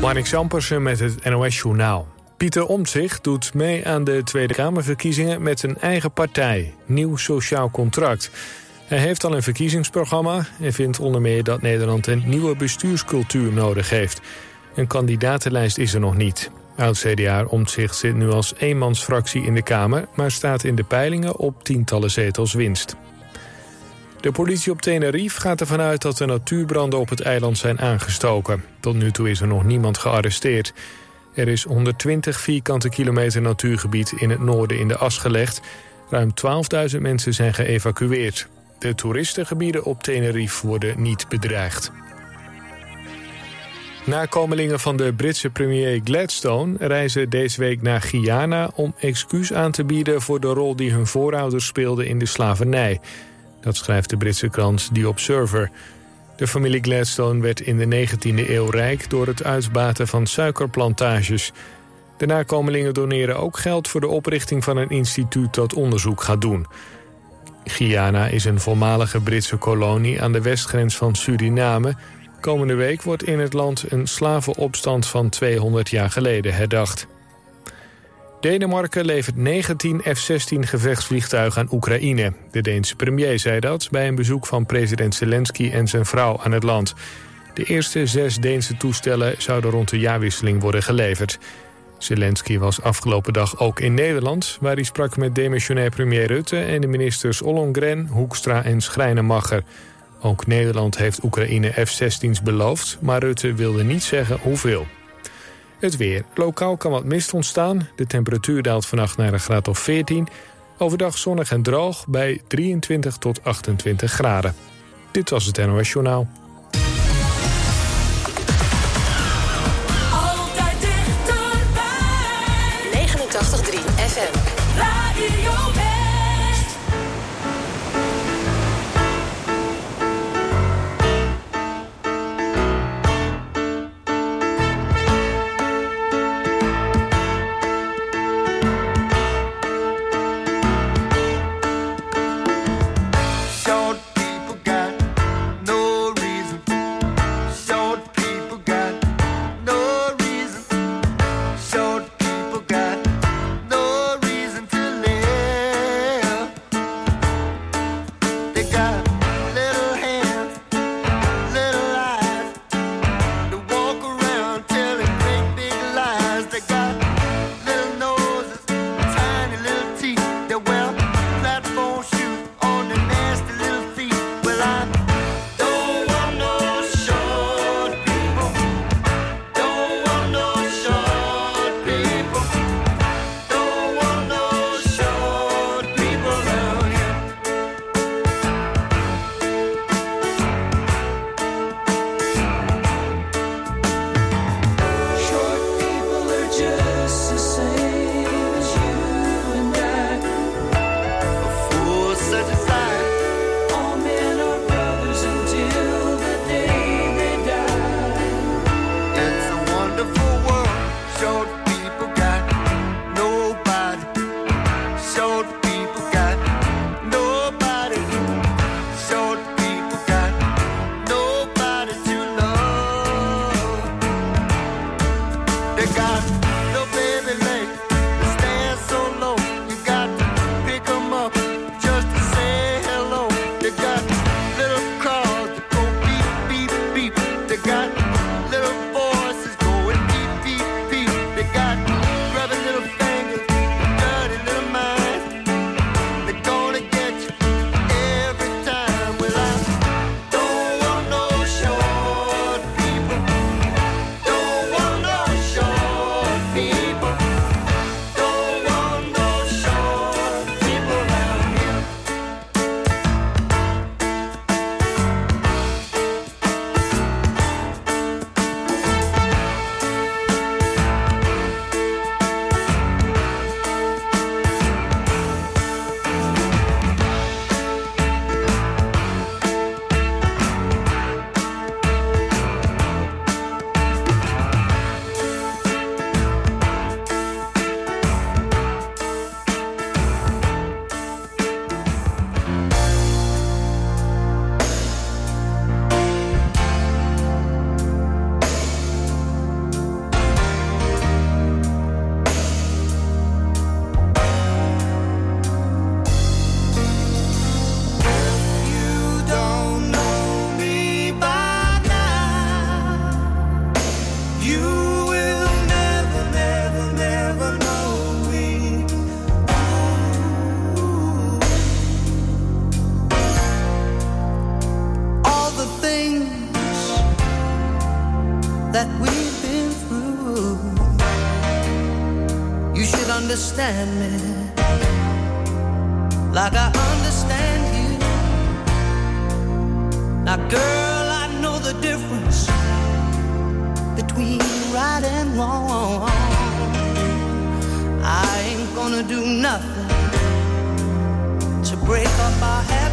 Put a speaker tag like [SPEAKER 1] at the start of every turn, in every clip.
[SPEAKER 1] Marnik Sampersen met het NOS-journaal. Pieter Omtzigt doet mee aan de Tweede Kamerverkiezingen met een eigen partij, Nieuw Sociaal Contract. Hij heeft al een verkiezingsprogramma en vindt onder meer dat Nederland een nieuwe bestuurscultuur nodig heeft. Een kandidatenlijst is er nog niet. Oud-CDA Omtzigt zit nu als eenmansfractie in de Kamer... maar staat in de peilingen op tientallen zetels winst. De politie op Tenerife gaat ervan uit dat de natuurbranden op het eiland zijn aangestoken. Tot nu toe is er nog niemand gearresteerd. Er is 120 vierkante kilometer natuurgebied in het noorden in de as gelegd. Ruim 12.000 mensen zijn geëvacueerd. De toeristengebieden op Tenerife worden niet bedreigd. Nakomelingen van de Britse premier Gladstone reizen deze week naar Guyana om excuus aan te bieden voor de rol die hun voorouders speelden in de slavernij. Dat schrijft de Britse krant The Observer. De familie Gladstone werd in de 19e eeuw rijk door het uitbaten van suikerplantages. De nakomelingen doneren ook geld voor de oprichting van een instituut dat onderzoek gaat doen. Guyana is een voormalige Britse kolonie aan de westgrens van Suriname. Komende week wordt in het land een slavenopstand van 200 jaar geleden herdacht. Denemarken levert 19 F-16 gevechtsvliegtuigen aan Oekraïne. De Deense premier zei dat bij een bezoek van president Zelensky en zijn vrouw aan het land. De eerste zes Deense toestellen zouden rond de jaarwisseling worden geleverd. Zelensky was afgelopen dag ook in Nederland... waar hij sprak met demissionair premier Rutte en de ministers Ollongren, Hoekstra en Schrijnemacher. Ook Nederland heeft Oekraïne F-16's beloofd, maar Rutte wilde niet zeggen hoeveel. Het weer. Lokaal kan wat mist ontstaan. De temperatuur daalt vannacht naar een graad of 14. Overdag zonnig en droog bij 23 tot 28 graden. Dit was het NOS Journaal.
[SPEAKER 2] de got. Now, girl, I know the difference between right and wrong. I ain't gonna do nothing to break up our happy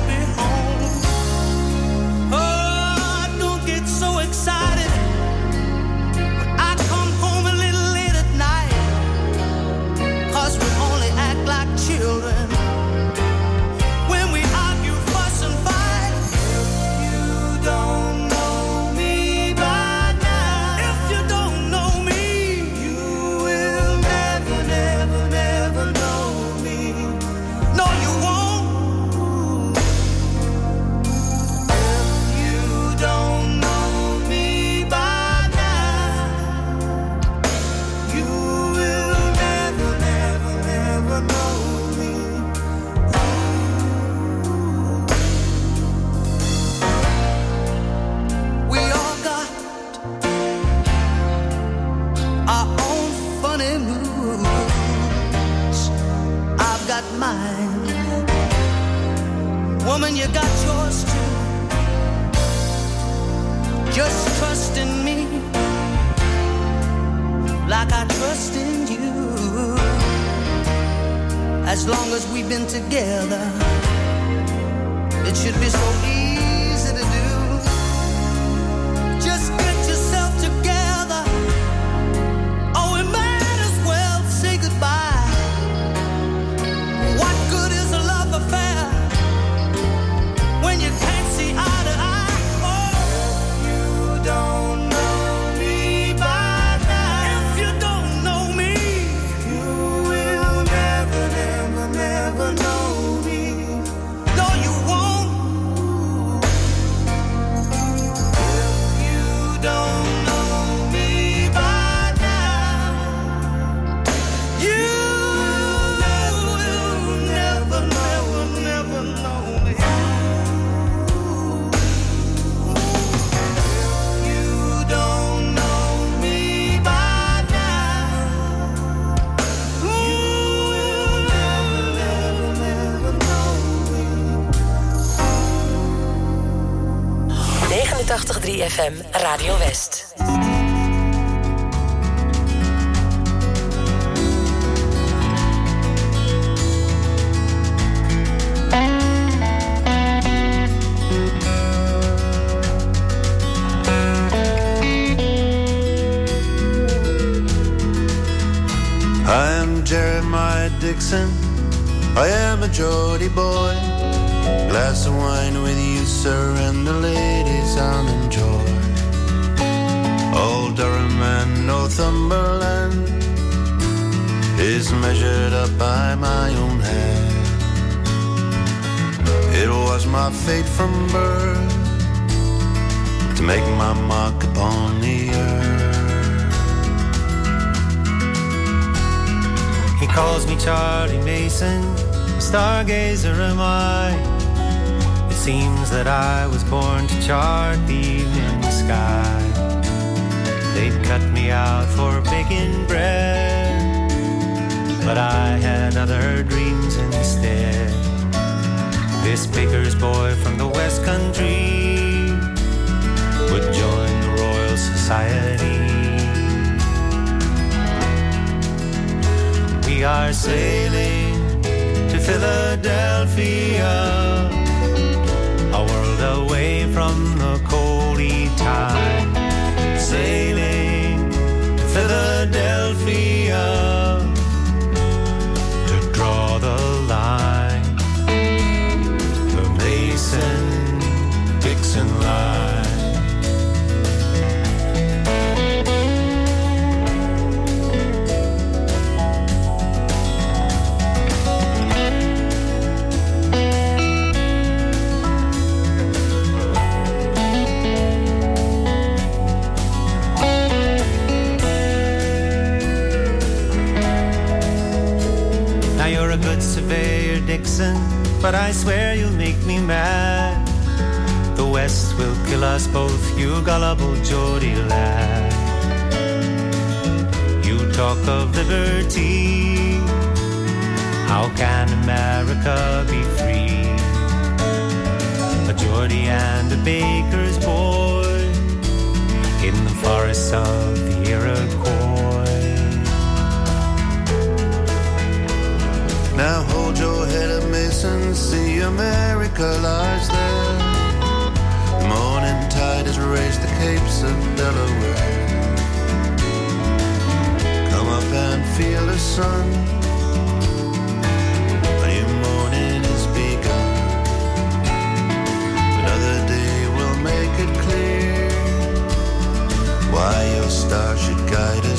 [SPEAKER 2] you got yours too. Just trust in me like I trust in you. As long as we've been together, it should be so easy
[SPEAKER 3] my fate from birth to make my mark upon the earth.
[SPEAKER 4] He calls me Charlie Mason, a stargazer am I. It seems that I was born to chart the evening sky. They'd cut me out for baking bread, but I had other dreams instead. This baker's boy from the West Country would join the Royal Society. We are sailing to Philadelphia, a world away from the coldy tide. Sailing but I swear you make me mad. The West will kill us both, you gullible Geordie lad. You talk of liberty. How can America be free? A Geordie and a baker's boy in the forests of the Iroquois.
[SPEAKER 3] Now hold your head up, Mason, see America lies there. The morning tide has raised the capes of Delaware. Come up and feel the sun. A new morning has begun. Another day will make it clear why your star should guide us.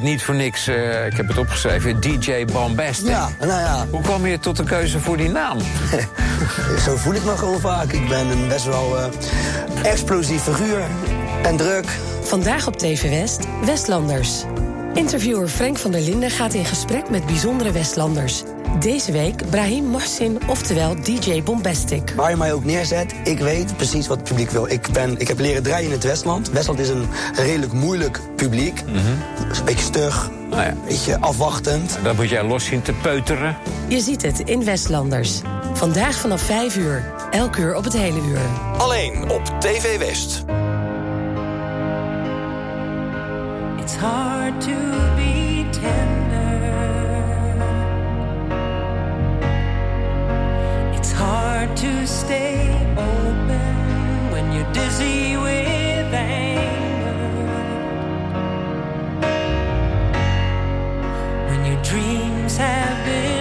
[SPEAKER 5] Heet niet voor niks, eh, ik heb het opgeschreven, DJ Bombastic.
[SPEAKER 6] Ja, nou ja.
[SPEAKER 5] Hoe kwam je tot de keuze voor die naam?
[SPEAKER 6] Zo voel ik me gewoon vaak. Ik ben een best wel uh, explosief figuur en druk.
[SPEAKER 7] Vandaag op TV West, Westlanders. Interviewer Frank van der Linden gaat in gesprek met bijzondere Westlanders. Deze week Brahim Mohsin, oftewel DJ Bombastic.
[SPEAKER 6] Waar je mij ook neerzet, ik weet precies wat het publiek wil. Ik, ben, ik heb leren draaien in het Westland. Westland is een redelijk moeilijk publiek.
[SPEAKER 5] Mhm.
[SPEAKER 6] Een beetje stug,
[SPEAKER 5] Oh ja.
[SPEAKER 6] een beetje afwachtend.
[SPEAKER 5] Dat moet jij los zien te peuteren.
[SPEAKER 7] Je ziet het in Westlanders. Vandaag vanaf 5 uur. Elk uur op het hele uur.
[SPEAKER 8] Alleen op TV West.
[SPEAKER 9] It's hard to to stay open when you're dizzy with anger. When your dreams have been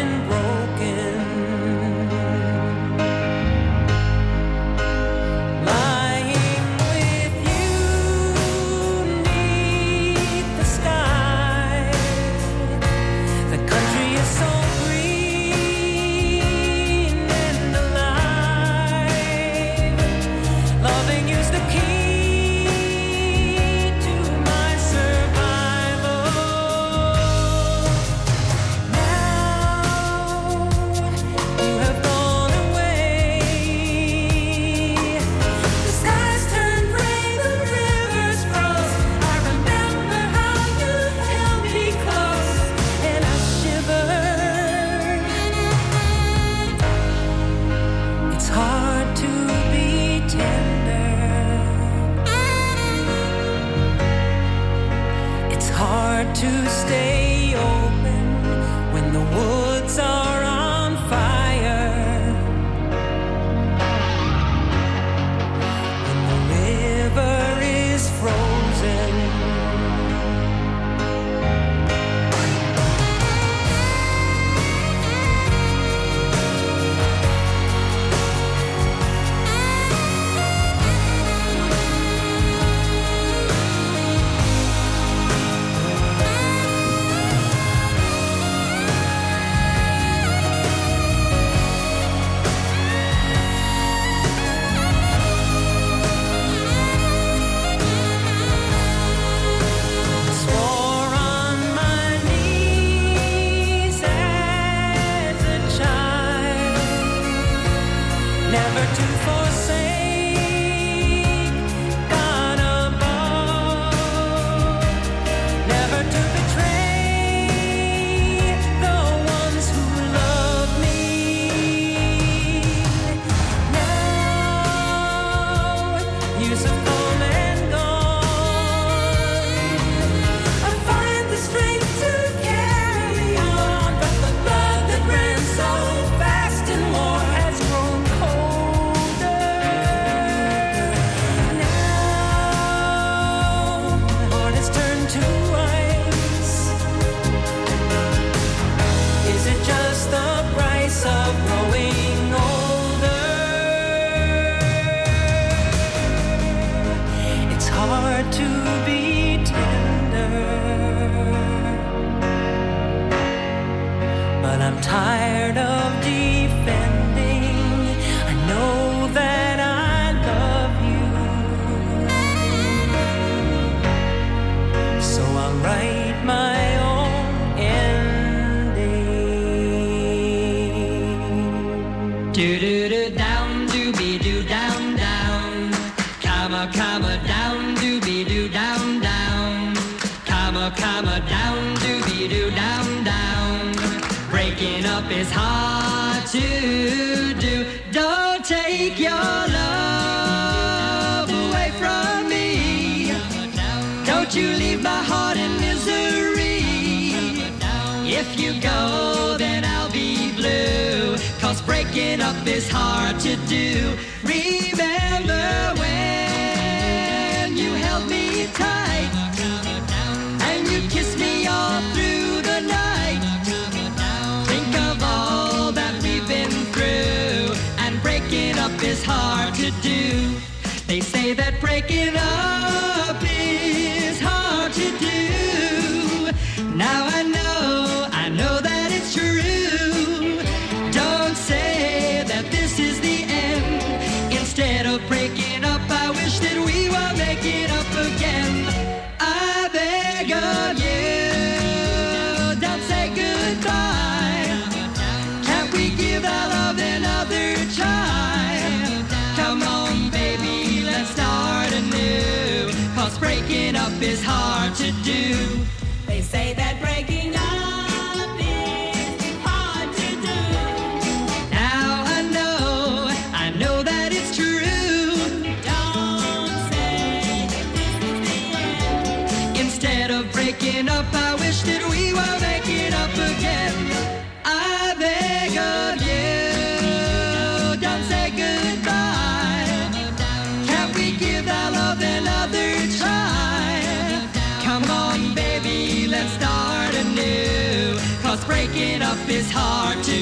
[SPEAKER 10] breaking up is hard to do. They say that breaking hard to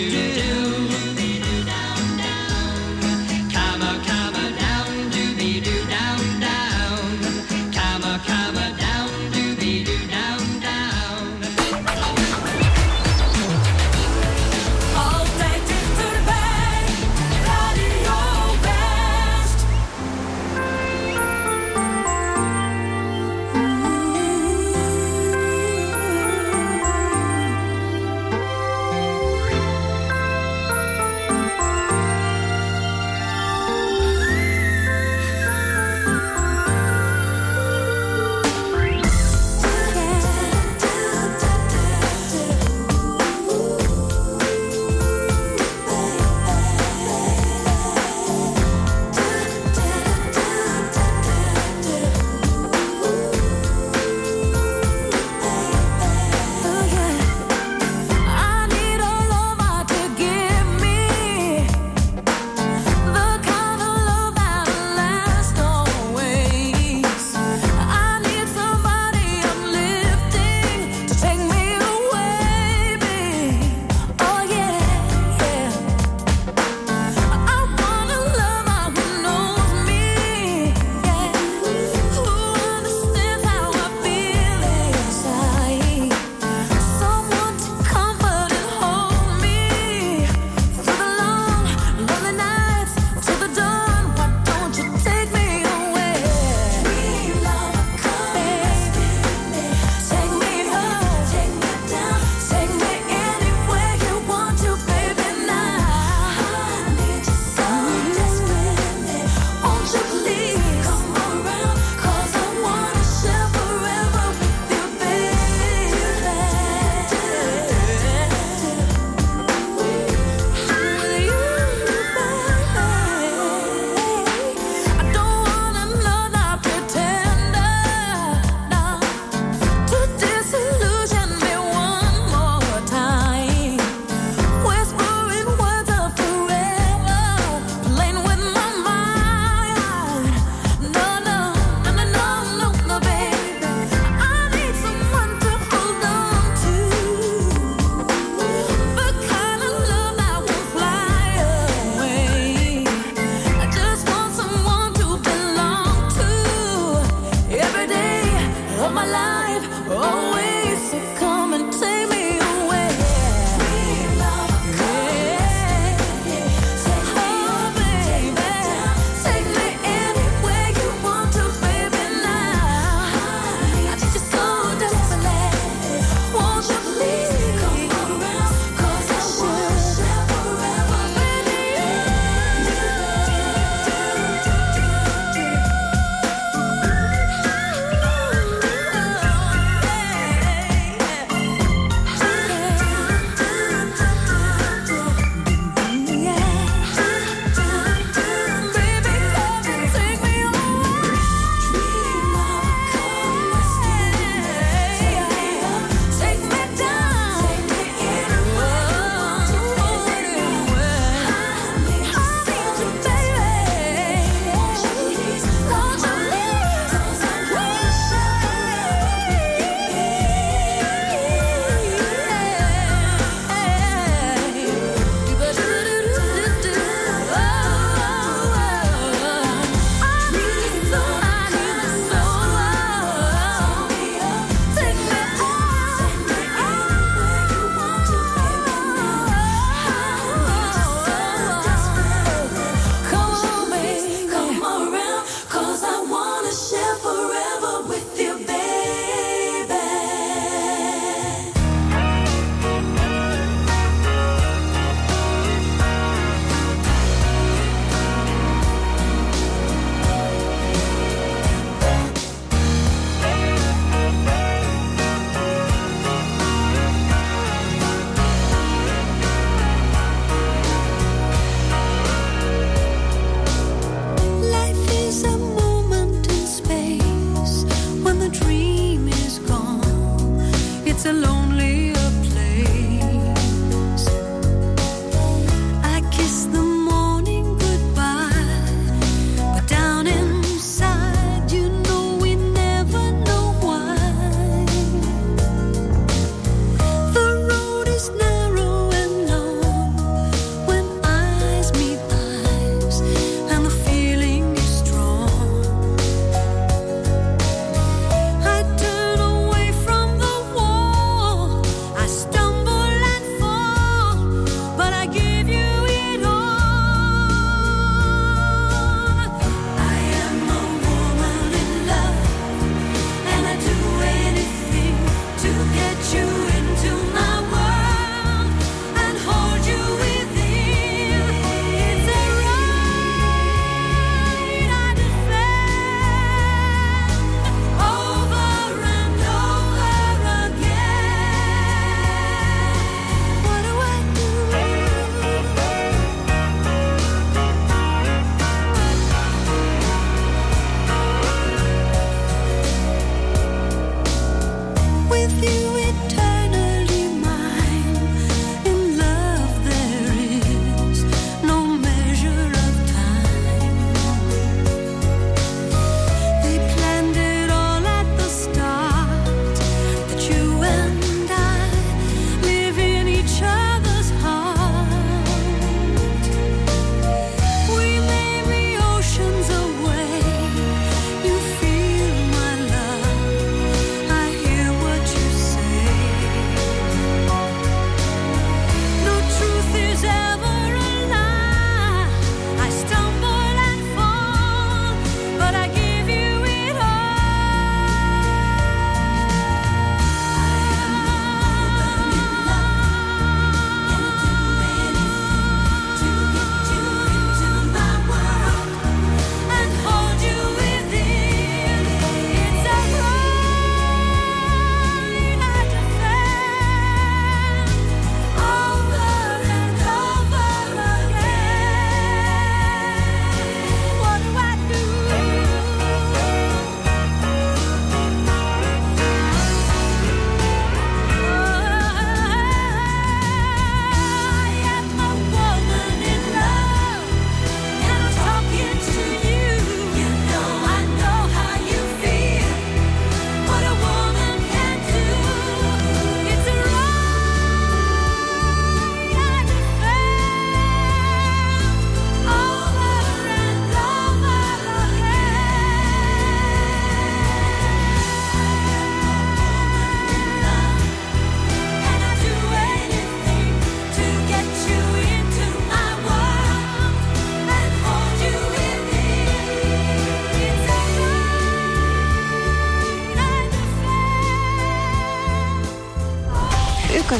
[SPEAKER 2] always so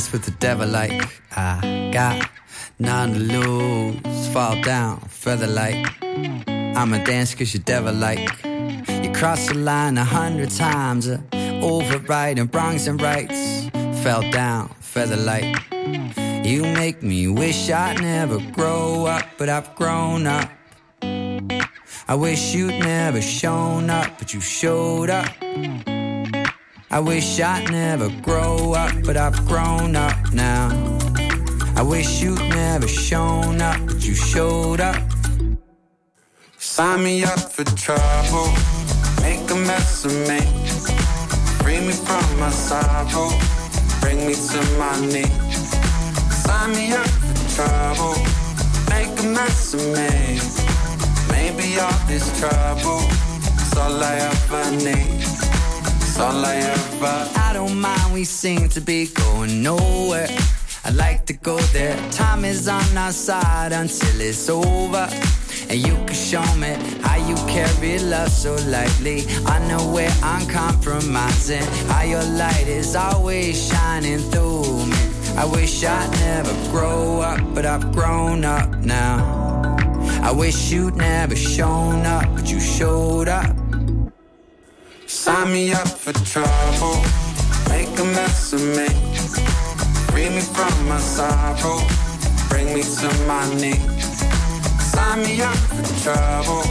[SPEAKER 11] Dance with the devil like I got none to lose. Fall down, feather like. I'ma dance cause you're devil like. You cross the line a hundred times, uh, overriding wrongs and rights. Fell down, feather like. You make me wish I'd never grow up, but I've grown up. I wish you'd never shown up, but you showed up. I wish I'd never grow up, but I've grown up now. I wish you'd never shown up, but you showed up.
[SPEAKER 12] Sign me up for trouble, make a mess of me. Free me from my sorrow, bring me to my knees. Sign me up for trouble, make a mess of me. Maybe all this trouble is all I ever need. All I ever.
[SPEAKER 11] I don't mind, we seem to be going nowhere. I'd like to go there. Time is on our side until it's over. And you can show me how you carry love so lightly. I know where I'm compromising. How your light is always shining through me. I wish I'd never grow up, but I've grown up now. I wish you'd never shown up, but you showed up.
[SPEAKER 12] Sign me up for trouble, make a mess of me. Free me from my sorrow, bring me to my knees. Sign me up for trouble,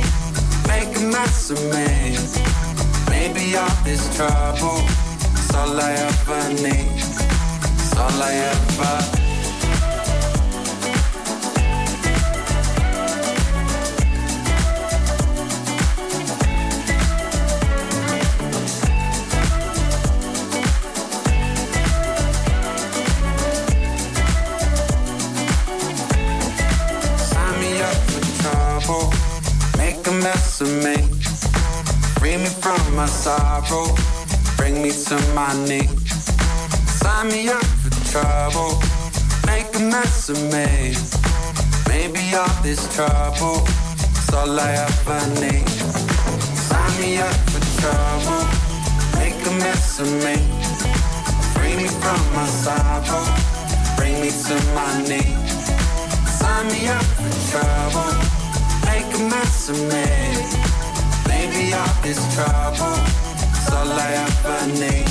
[SPEAKER 12] make a mess of me. Maybe all this trouble, is all I ever need. It's all I ever make of me. Free me from my sorrow, bring me to my knees. Sign me up for trouble, make a mess of me. Maybe all this trouble is all I ever need. Sign me up for trouble, make a mess of me. Free me from my sorrow, bring me to my knees. Sign me up for trouble, make a mess of me. Maybe all this trouble is all I ever need.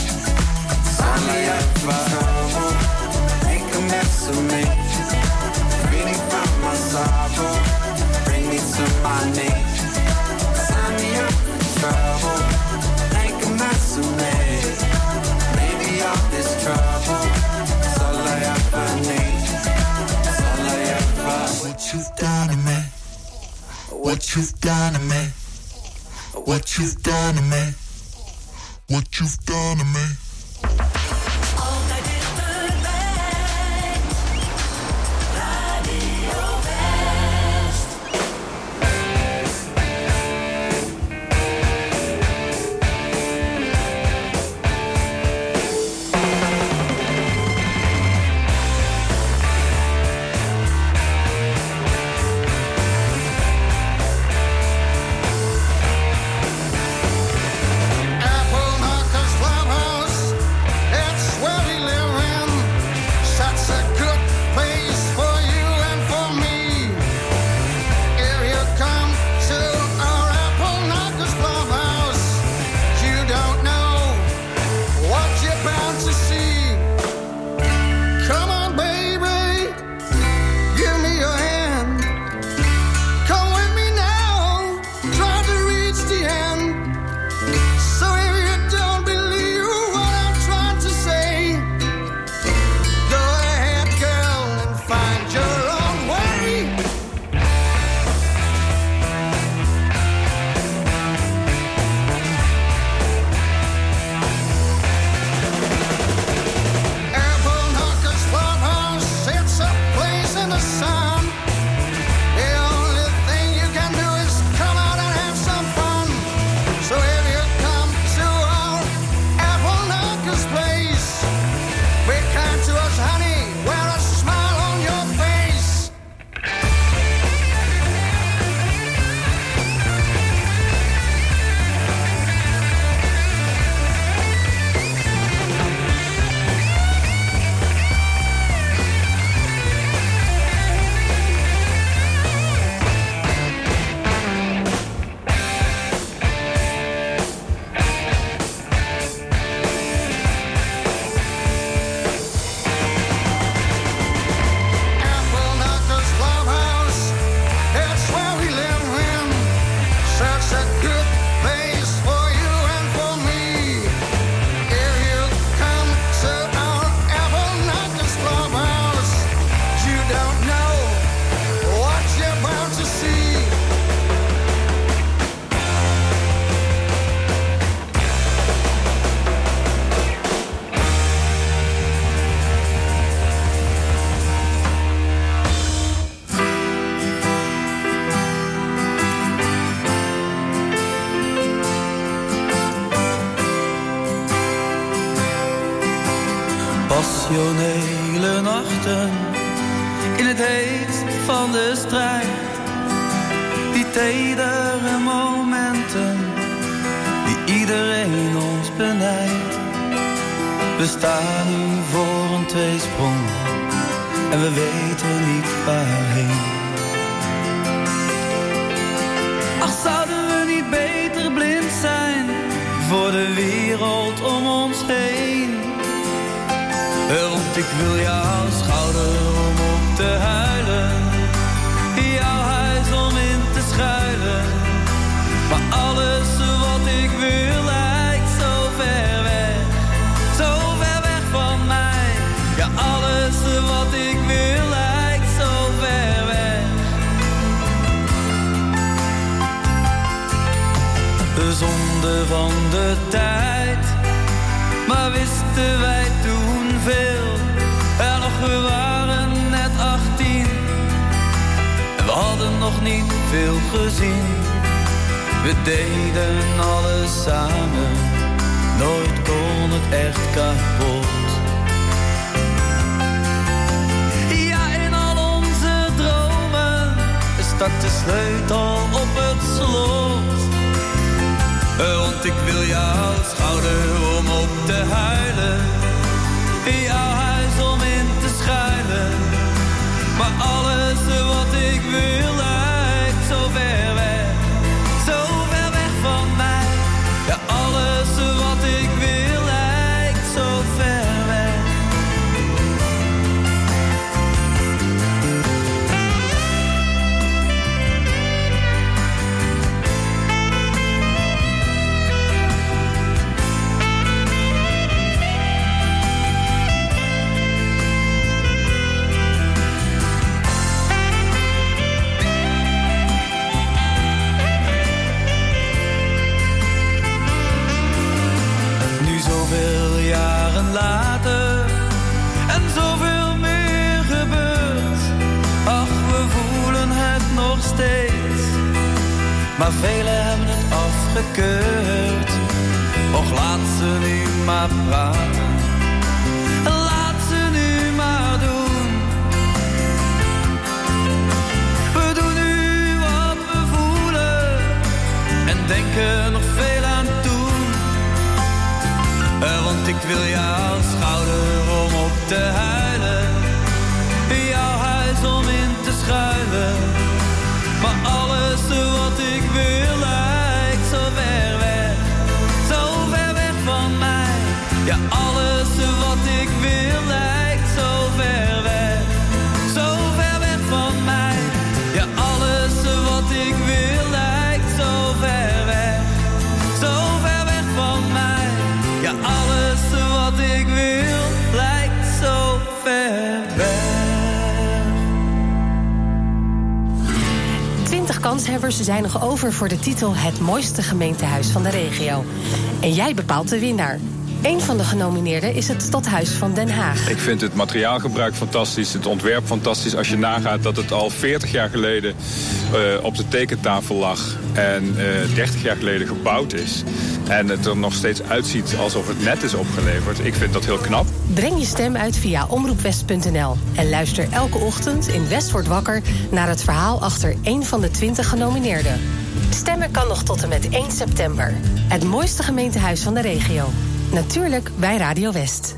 [SPEAKER 12] Sign me up for trouble, make a mess of me. Me from my sorrow, bring me to my knees. Sign me up for trouble, make a mess of me. All this trouble all I ever need. It's all I ever.
[SPEAKER 13] What you've done to me. What you've done to me. What you've done to me. What you've done to me.
[SPEAKER 14] Rationele nachten in het heet van de strijd. Die tedere momenten die iedereen ons benijdt. We staan nu voor een tweesprong en we weten niet waarheen. Ach, zouden we niet beter blind zijn voor de wereld om ons heen? Want ik wil jouw schouder om op te huilen, jouw huis om in te schuilen. Maar alles wat ik wil lijkt zo ver weg, zo ver weg van mij. Ja, alles wat ik wil lijkt zo ver weg. De zonde van de tijd, maar wisten wij toen En nog, we waren net 18 en we hadden nog niet veel gezien. We deden alles samen, nooit kon het echt kapot. Ja, in al onze dromen stak de sleutel op het slot. Want ik wil jouw schouder om op te huilen, jouw huis om in te schuilen. Maar alles wat ik wil lijkt zo ver weg, Och, laat ze nu maar praten, laat ze nu maar doen. We doen nu wat we voelen en denken nog veel aan toen. Eh, Want ik wil jouw schouder om op te huilen, jouw huis om in te schuilen. Maar alles wat ik wil Ja, alles wat ik wil lijkt zo ver weg, zo ver weg van mij. Ja, alles wat ik wil lijkt zo ver weg, zo ver weg van mij. Ja, alles wat ik wil lijkt zo ver weg.
[SPEAKER 7] 20 kanshebbers zijn nog over voor de titel Het mooiste gemeentehuis van de regio. En jij bepaalt de winnaar. Een van de genomineerden is het Stadhuis van Den Haag.
[SPEAKER 15] Ik vind het materiaalgebruik fantastisch, het ontwerp fantastisch. Als je nagaat dat het al 40 jaar geleden eh, op de tekentafel lag en eh 30 jaar geleden gebouwd is. En het er nog steeds uitziet alsof het net is opgeleverd. Ik vind dat heel knap.
[SPEAKER 7] Breng je stem uit via omroepwest.nl en luister elke ochtend in West wordt wakker naar het verhaal achter één van de 20 genomineerden. Stemmen kan nog tot en met 1 september. Het mooiste gemeentehuis van de regio. Natuurlijk bij Radio West.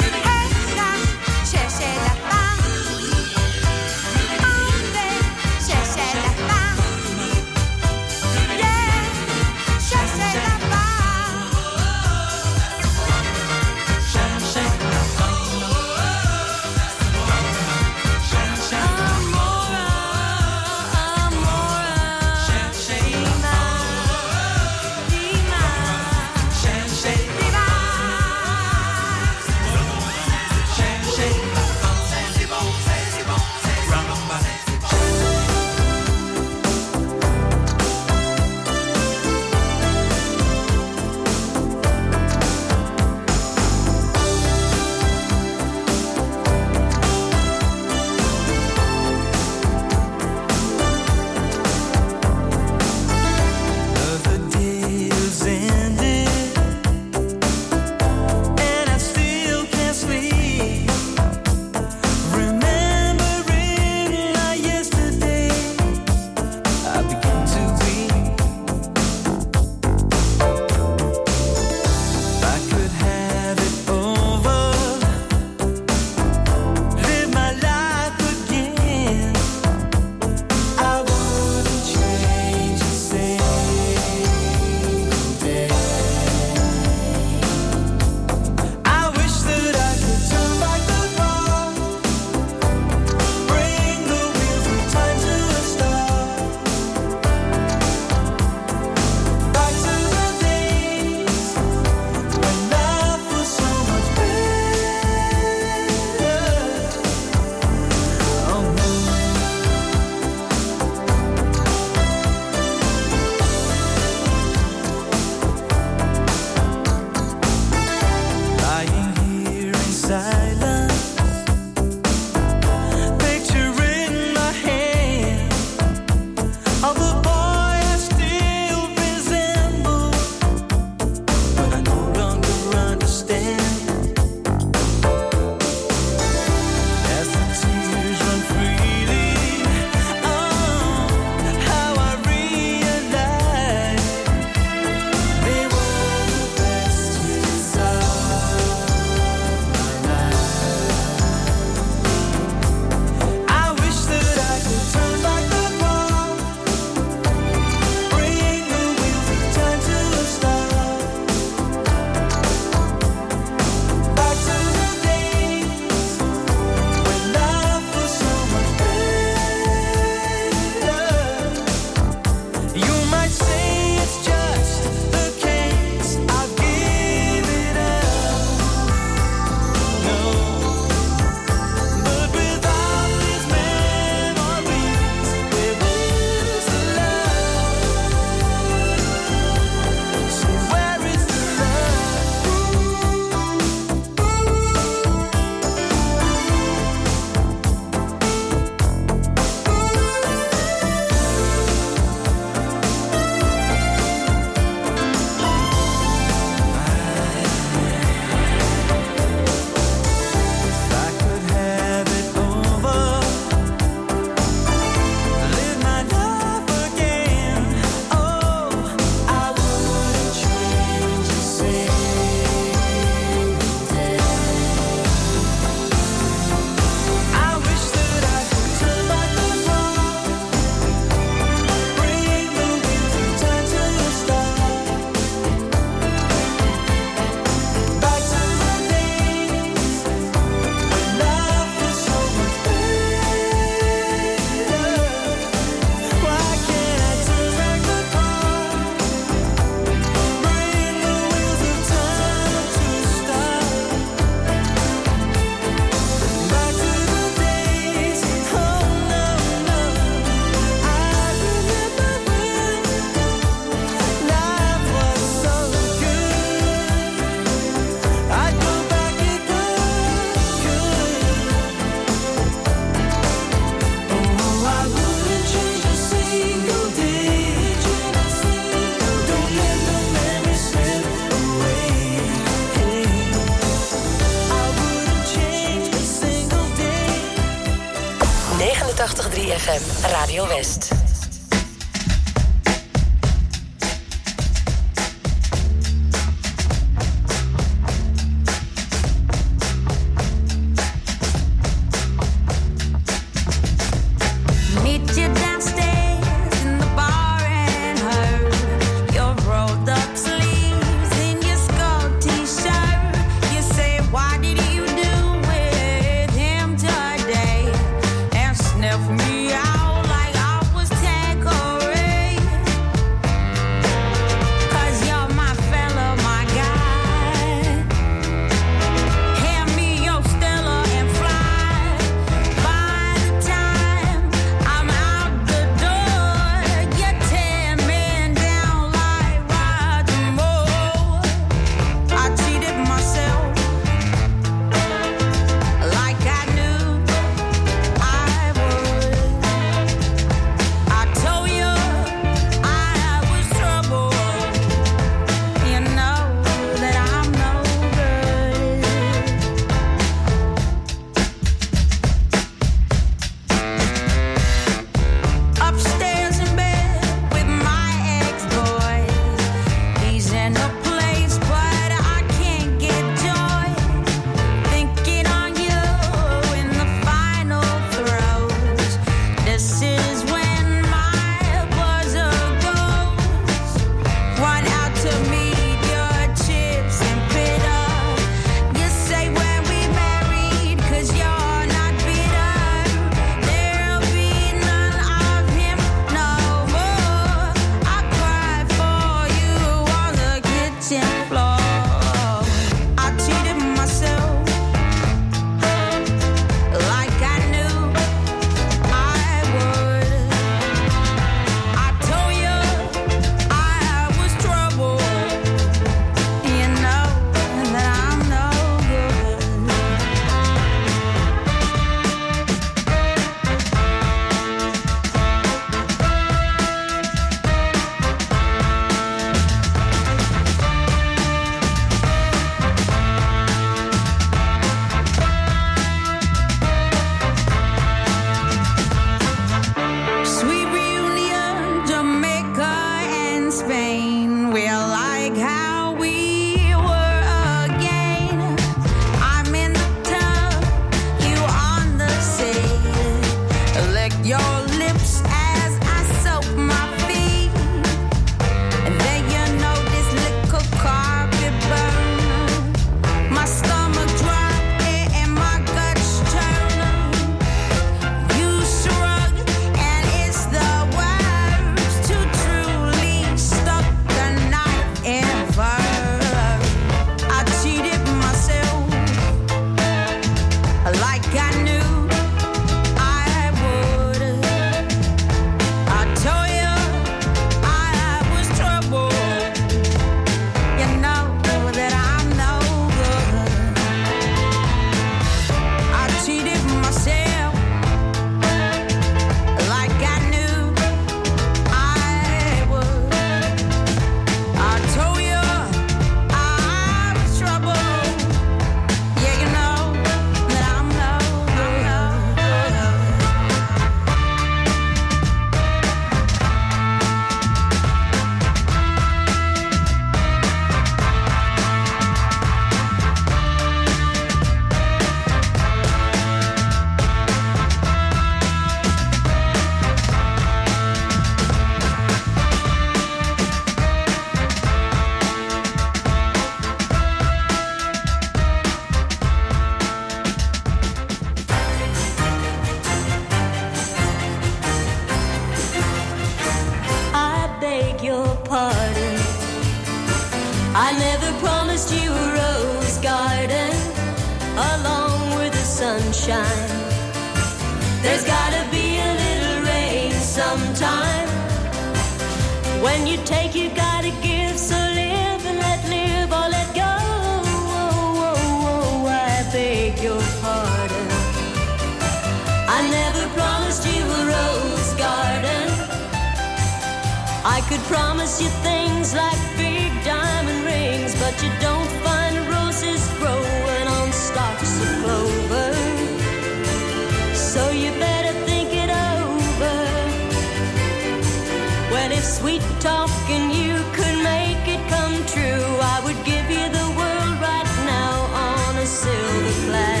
[SPEAKER 16] If sweet talking you could make it come true, I would give you the world right now on a silver platter.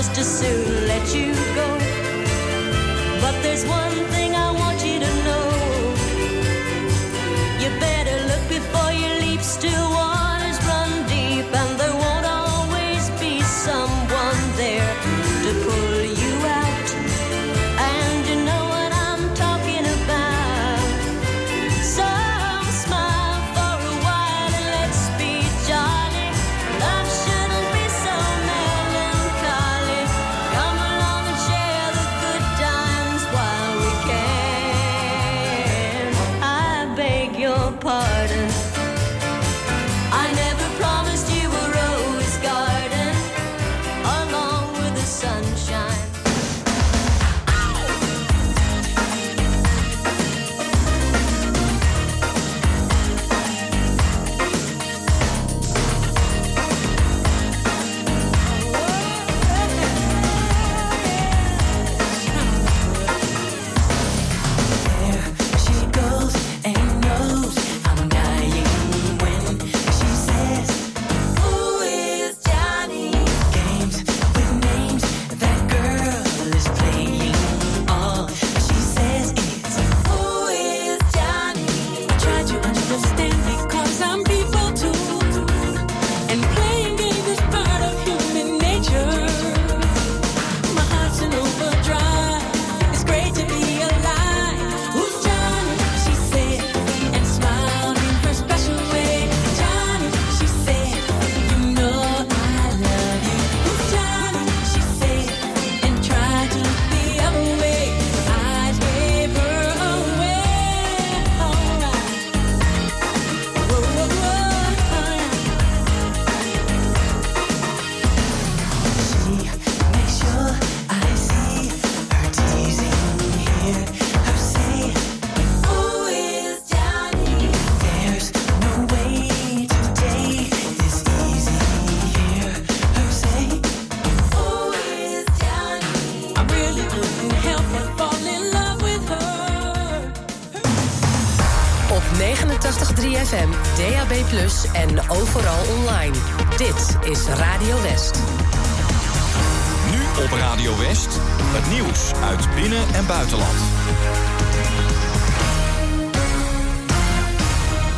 [SPEAKER 16] just as soon let you go. But there's one.